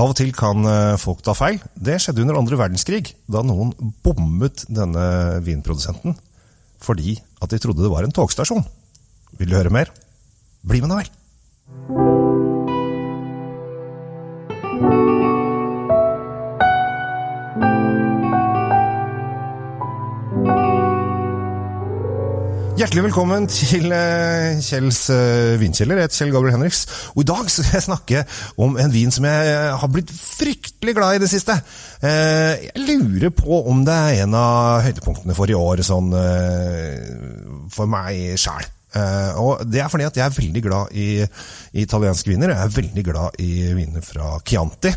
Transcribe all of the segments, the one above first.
Av og til kan eh, folk ta feil. Det skjedde under andre verdenskrig, da noen bommet denne vinprodusenten fordi at de trodde det var en togstasjon. Vil du høre mer? Bli med, da vel! Hjertelig velkommen til eh, Kjells eh, vinkjeller. Jeg heter Kjell Gabriel Henriks. Og I dag skal jeg snakke om en vin som jeg eh, har blitt fryktelig glad i det siste. Jeg lurer på om det er en av høydepunktene for i år, sånn for meg sjæl. Og det er fordi at jeg er veldig glad i, i italienske viner. Jeg er veldig glad i viner fra Chianti.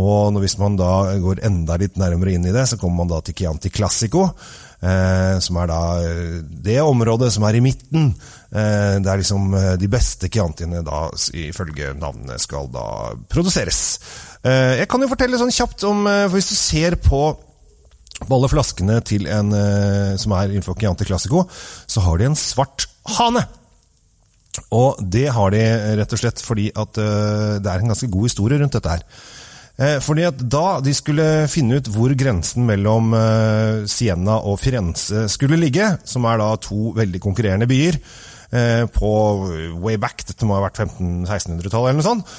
Og hvis man da går enda litt nærmere inn i det, så kommer man da til Chianti Classico. Eh, som er da eh, det området som er i midten. Eh, det er liksom de beste Chiantiene da, ifølge navnet, skal da produseres. Jeg kan jo fortelle sånn kjapt om for Hvis du ser på alle flaskene til en som er innenfor Chianti Classico, så har de en svart hane. Og det har de rett og slett fordi at det er en ganske god historie rundt dette her. Eh, fordi at Da de skulle finne ut hvor grensen mellom eh, Siena og Firenze skulle ligge, som er da to veldig konkurrerende byer eh, på way back, dette må ha vært 1500-1600-tallet eller noe sånt,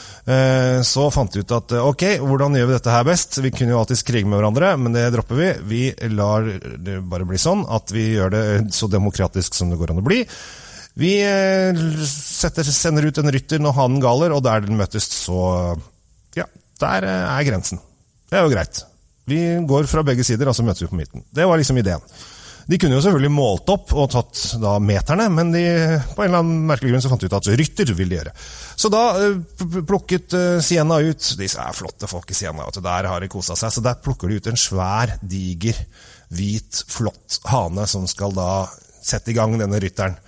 så fant de ut at ok, hvordan gjør vi dette her best? Vi kunne jo alltids krige med hverandre, men det dropper vi. Vi lar det bare bli sånn at vi gjør det så demokratisk som det går an å bli. Vi setter, sender ut en rytter når hanen galer, og der den møtes, så ja, der eh, er grensen. Det er jo greit. Vi går fra begge sider, og så møtes vi på midten. Det var liksom ideen. De kunne jo selvfølgelig målt opp og tatt da meterne, men de, på en eller annen merkelig grunn så fant de ut at rytter vil de gjøre. Så da uh, plukket Sienna ut Disse er flotte folk i Sienna, og der har de kosa seg. Så der plukker de ut en svær, diger, hvit, flott hane som skal da sette i gang denne rytteren.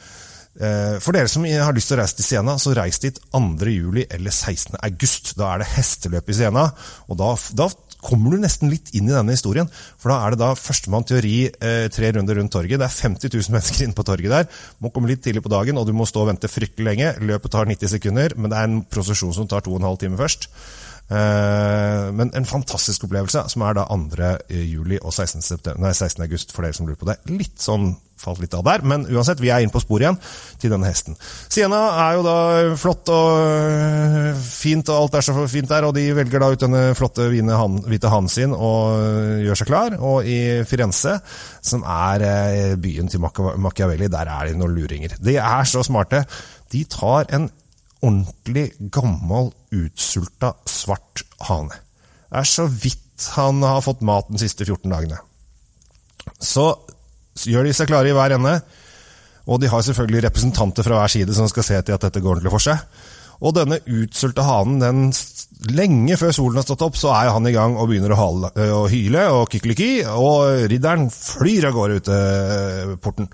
Eh, for dere som har lyst til å reise til Siena, så reis dit 2. juli eller 16. august. Da er det hesteløp i Siena, og da, da, kommer du nesten litt inn i denne historien. For da er det da førstemann til å ri eh, tre runder rundt torget. Det er 50 000 mennesker inne på torget der. Må komme litt tidlig på dagen, og du må stå og vente fryktelig lenge. Løpet tar 90 sekunder, men det er en prosesjon som tar 2 12 timer først. Eh, men en fantastisk opplevelse, som er da 2. juli og 16. 16. august, for dere som lurer på det. Litt sånn falt litt av der. Men uansett, vi er inne på sporet igjen til denne hesten. Siena er jo da flott og øh, fint, og alt er så fint der. Og de velger da ut denne flotte hvite hanen sin og gjør seg klar. Og i Firenze, som er byen til Machiavelli, der er det noen luringer. De er så smarte. De tar en ordentlig gammel, utsulta, svart hane. Det er så vidt han har fått mat de siste 14 dagene. Så gjør de seg klare i hver ende. Og de har selvfølgelig representanter fra hver side som skal se til at dette går ordentlig for seg. Og denne utsulte hanen, den, lenge før solen har stått opp, så er han i gang og begynner å, hale, å hyle og kykeliki, og ridderen flyr av gårde ut porten.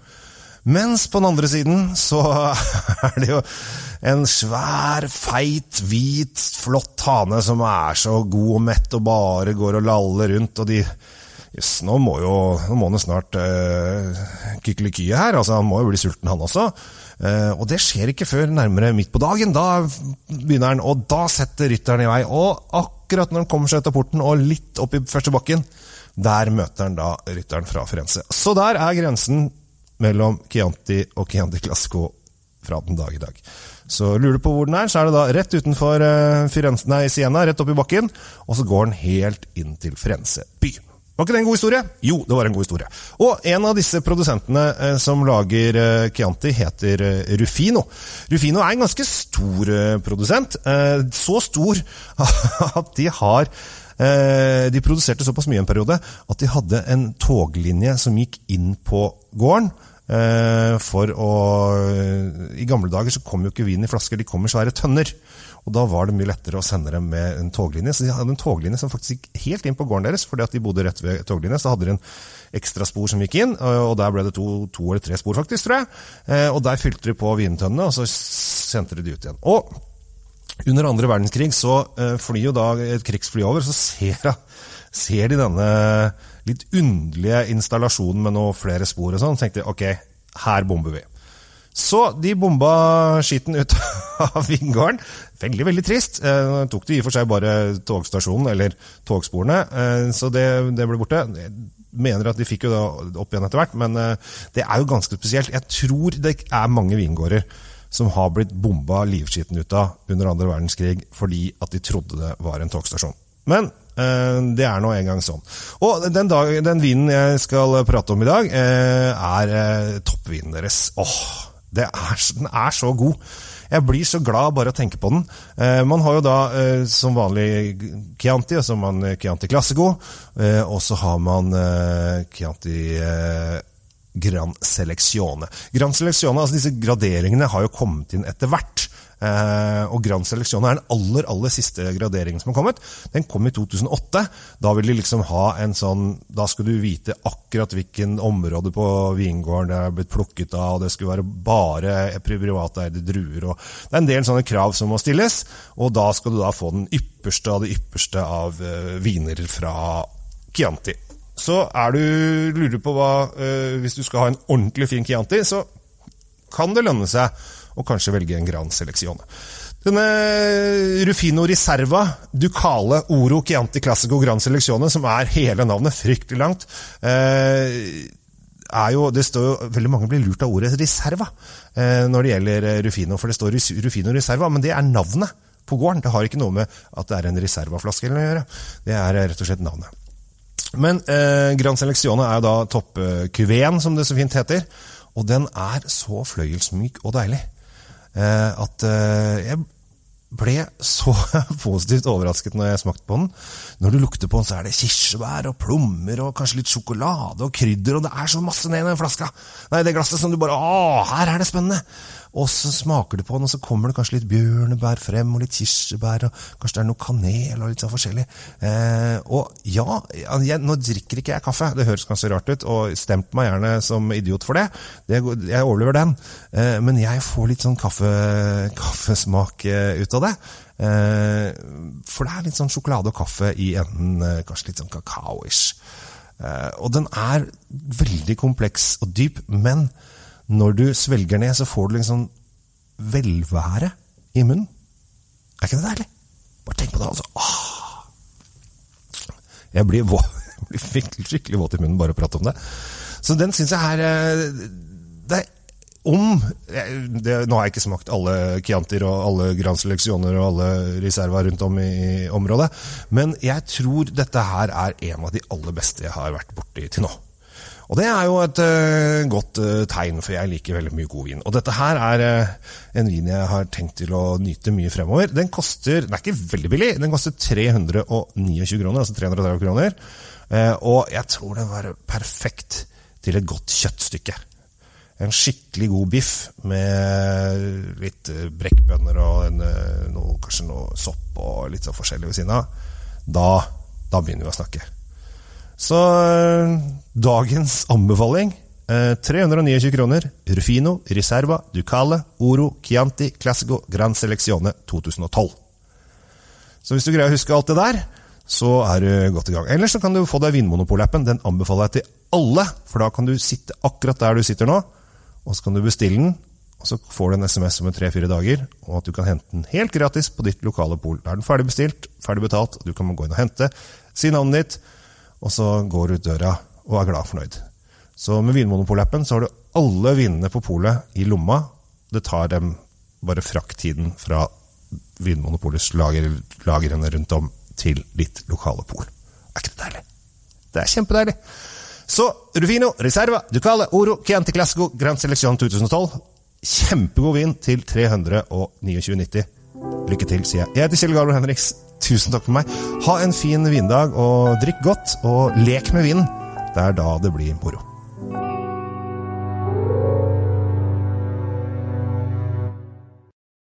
Mens på den andre siden så er det jo en svær, feit, hvit, flott hane som er så god og mett og bare går og laller rundt, og de Jøss, nå må jo nå må han snart uh, eh, kykelikyet her. altså Han må jo bli sulten, han også. Uh, og det skjer ikke før nærmere midt på dagen. Da begynner han, og da setter rytteren i vei. Og akkurat når han kommer seg ut av porten og litt opp i første bakken, der møter han da rytteren fra Firenze. Så der er grensen mellom Chianti og Chianti Classico fra den dag i dag. Så lurer du på hvor den er, så er det da rett utenfor uh, Firenze, nei, Siena, rett opp i bakken, og så går den helt inn til Firenze by. Var ikke det en god historie? Jo, det var en god historie. Og en av disse produsentene eh, som lager eh, Chianti, heter eh, Rufino. Rufino er en ganske stor eh, produsent. Eh, så stor at de har eh, De produserte såpass mye en periode at de hadde en toglinje som gikk inn på gården. For å I gamle dager så kom jo ikke vin i flasker, de kom i svære tønner. Og Da var det mye lettere å sende dem med en toglinje. Så de hadde en toglinje som faktisk gikk helt inn på gården deres, fordi at de bodde rett ved toglinje. Så hadde de en ekstra spor som gikk inn, og der ble det to, to eller tre spor, faktisk, tror jeg. Eh, og der fylte de på vintønnene, og så sendte de de ut igjen. Og under andre verdenskrig så eh, flyr jo da et krigsfly over, så ser, ser de denne litt underlige installasjonen med noe flere spor og sånn. Så tenkte de ok, her bomber vi. Så de bomba skitten ut av vingården. Veldig, veldig trist. Eh, tok de i og for seg bare togstasjonen, eller togsporene, eh, så det, det, ble borte. Jeg mener at de fikk jo da opp igjen etter hvert, men eh, det er jo ganske spesielt. Jeg tror det er mange vingårder som har blitt bomba livskitten ut av under andre verdenskrig fordi at de trodde det var en togstasjon. Men eh, det er nå engang sånn. Og den, dag, den, vinen jeg skal prate om i dag, eh, er eh, toppvinen deres. Åh, er, den er så god. Jeg blir så glad bare å tenke på den. Man har jo da som vanlig Chianti, og så har man Chianti Classico. Og så har man Chianti Gran Seleccione. Gran Seleccione, altså Disse graderingene har jo kommet inn etter hvert. Eh, og Grand Seleccione er den aller aller siste graderingen som har kommet. Den kom i 2008. Da vil de liksom ha en sånn Da skulle du vite akkurat hvilken område på vingården det er blitt plukket av, og det skulle være bare privateide druer. og Det er en del sånne krav som må stilles, og da skal du da få den ypperste av det ypperste av uh, viner fra Chianti. Så er du lurer på hva uh, Hvis du skal ha en ordentlig fin Chianti, så kan det lønne seg å kanskje velge en Gran Seleksjon. Denne Rufino Riserva, Ducale Oro Chianti Classico Gran Selezione, som er hele navnet, fryktelig langt er jo, det står jo, Veldig mange blir lurt av ordet Riserva eh, når det gjelder Rufino, for det står Rufino Riserva, men det er navnet på gården. Det har ikke noe med at det er en Riserva-flaske å gjøre. Det er rett og slett navnet. Men eh, Gran Selezione er da toppkuveen, som det så fint heter. Og den er så fløyelsmyk og deilig. Eh, at eh, jeg ble så positivt overrasket når jeg smakte på den. Når du lukter på den, så er det kirsebær og plommer og kanskje litt sjokolade og krydder, og det er så masse ned i den flaska! Nei, det glasset som du bare Å, her er det spennende! Og så smaker du på den, og så kommer det kanskje litt bjørnebær frem, og litt kirsebær, og kanskje det er noe kanel og litt sånn forskjellig. Eh, og ja, jeg, nå drikker ikke jeg kaffe, det høres kanskje rart ut, og stemt meg gjerne som idiot for det. det jeg overlever den. Eh, men jeg får litt sånn kaffe, kaffesmak eh, av det. Eh, for det er litt sånn sjokolade og kaffe i enden, eh, kanskje litt sånn kakao-ish. Eh, og den er veldig kompleks og dyp, men når du svelger ned, så får du liksom velvære i munnen. Er ikke det deilig? Bare tenk på det, altså. Åh. Jeg blir, jeg blir skikkelig våt i munnen bare å prate om det. Så den syns jeg er Det er om det, Nå har jeg ikke smakt alle Chiantier og alle Grand Selectioner og alle Reserva rundt om i området, men jeg tror dette her er en av de aller beste jeg har vært borti til nå. Og det er jo et uh, godt uh, tegn, for jeg liker veldig mye god vin. Og dette her er uh, en vin jeg har tenkt til å nyte mye fremover. Den koster, den er ikke veldig billig, den koster 329 kroner, altså 330 kroner. og jeg tror den var perfekt til et godt kjøttstykke. En skikkelig god biff med litt brekkbønner og en, noe, kanskje noe sopp og litt sånn forskjellig ved siden av. Da, da begynner vi å snakke. Så eh, dagens anbefaling 329 eh, kroner. Rufino, Riserva, Ducale, Oro, Chianti, Classico, Gran Selezione 2012. Så hvis du greier å huske alt det der, så er du godt i gang. Ellers så kan du få deg Vinmonopol-appen. Den anbefaler jeg til alle, for da kan du sitte akkurat der du sitter nå, og så kan du bestille den. Og så får du en SMS om tre-fire dager, og at du kan hente den helt gratis på ditt lokale pol. Da er den ferdig bestilt, ferdig betalt, og du kan gå inn og hente. Si navnet ditt og så går du ut døra og er glad og fornøyd. Så med Vinmonopol-appen så har du alle vinene på polet i lomma. Det tar dem bare frakttiden fra Vinmonopolets lager, lagrene rundt om til ditt lokale pol. Er ikke det deilig? Det er kjempedeilig. Så Rufino, Reserva, Ducale, Oro, Chianti Classico, Grand Selection 2012. Kjempegod vin til 329,90. Lykke til, sier jeg. Jeg heter Kjell Garbo Henriks. Tusen takk for meg. Ha en fin vindag, og drikk godt, og lek med vinen. Det er da det blir moro.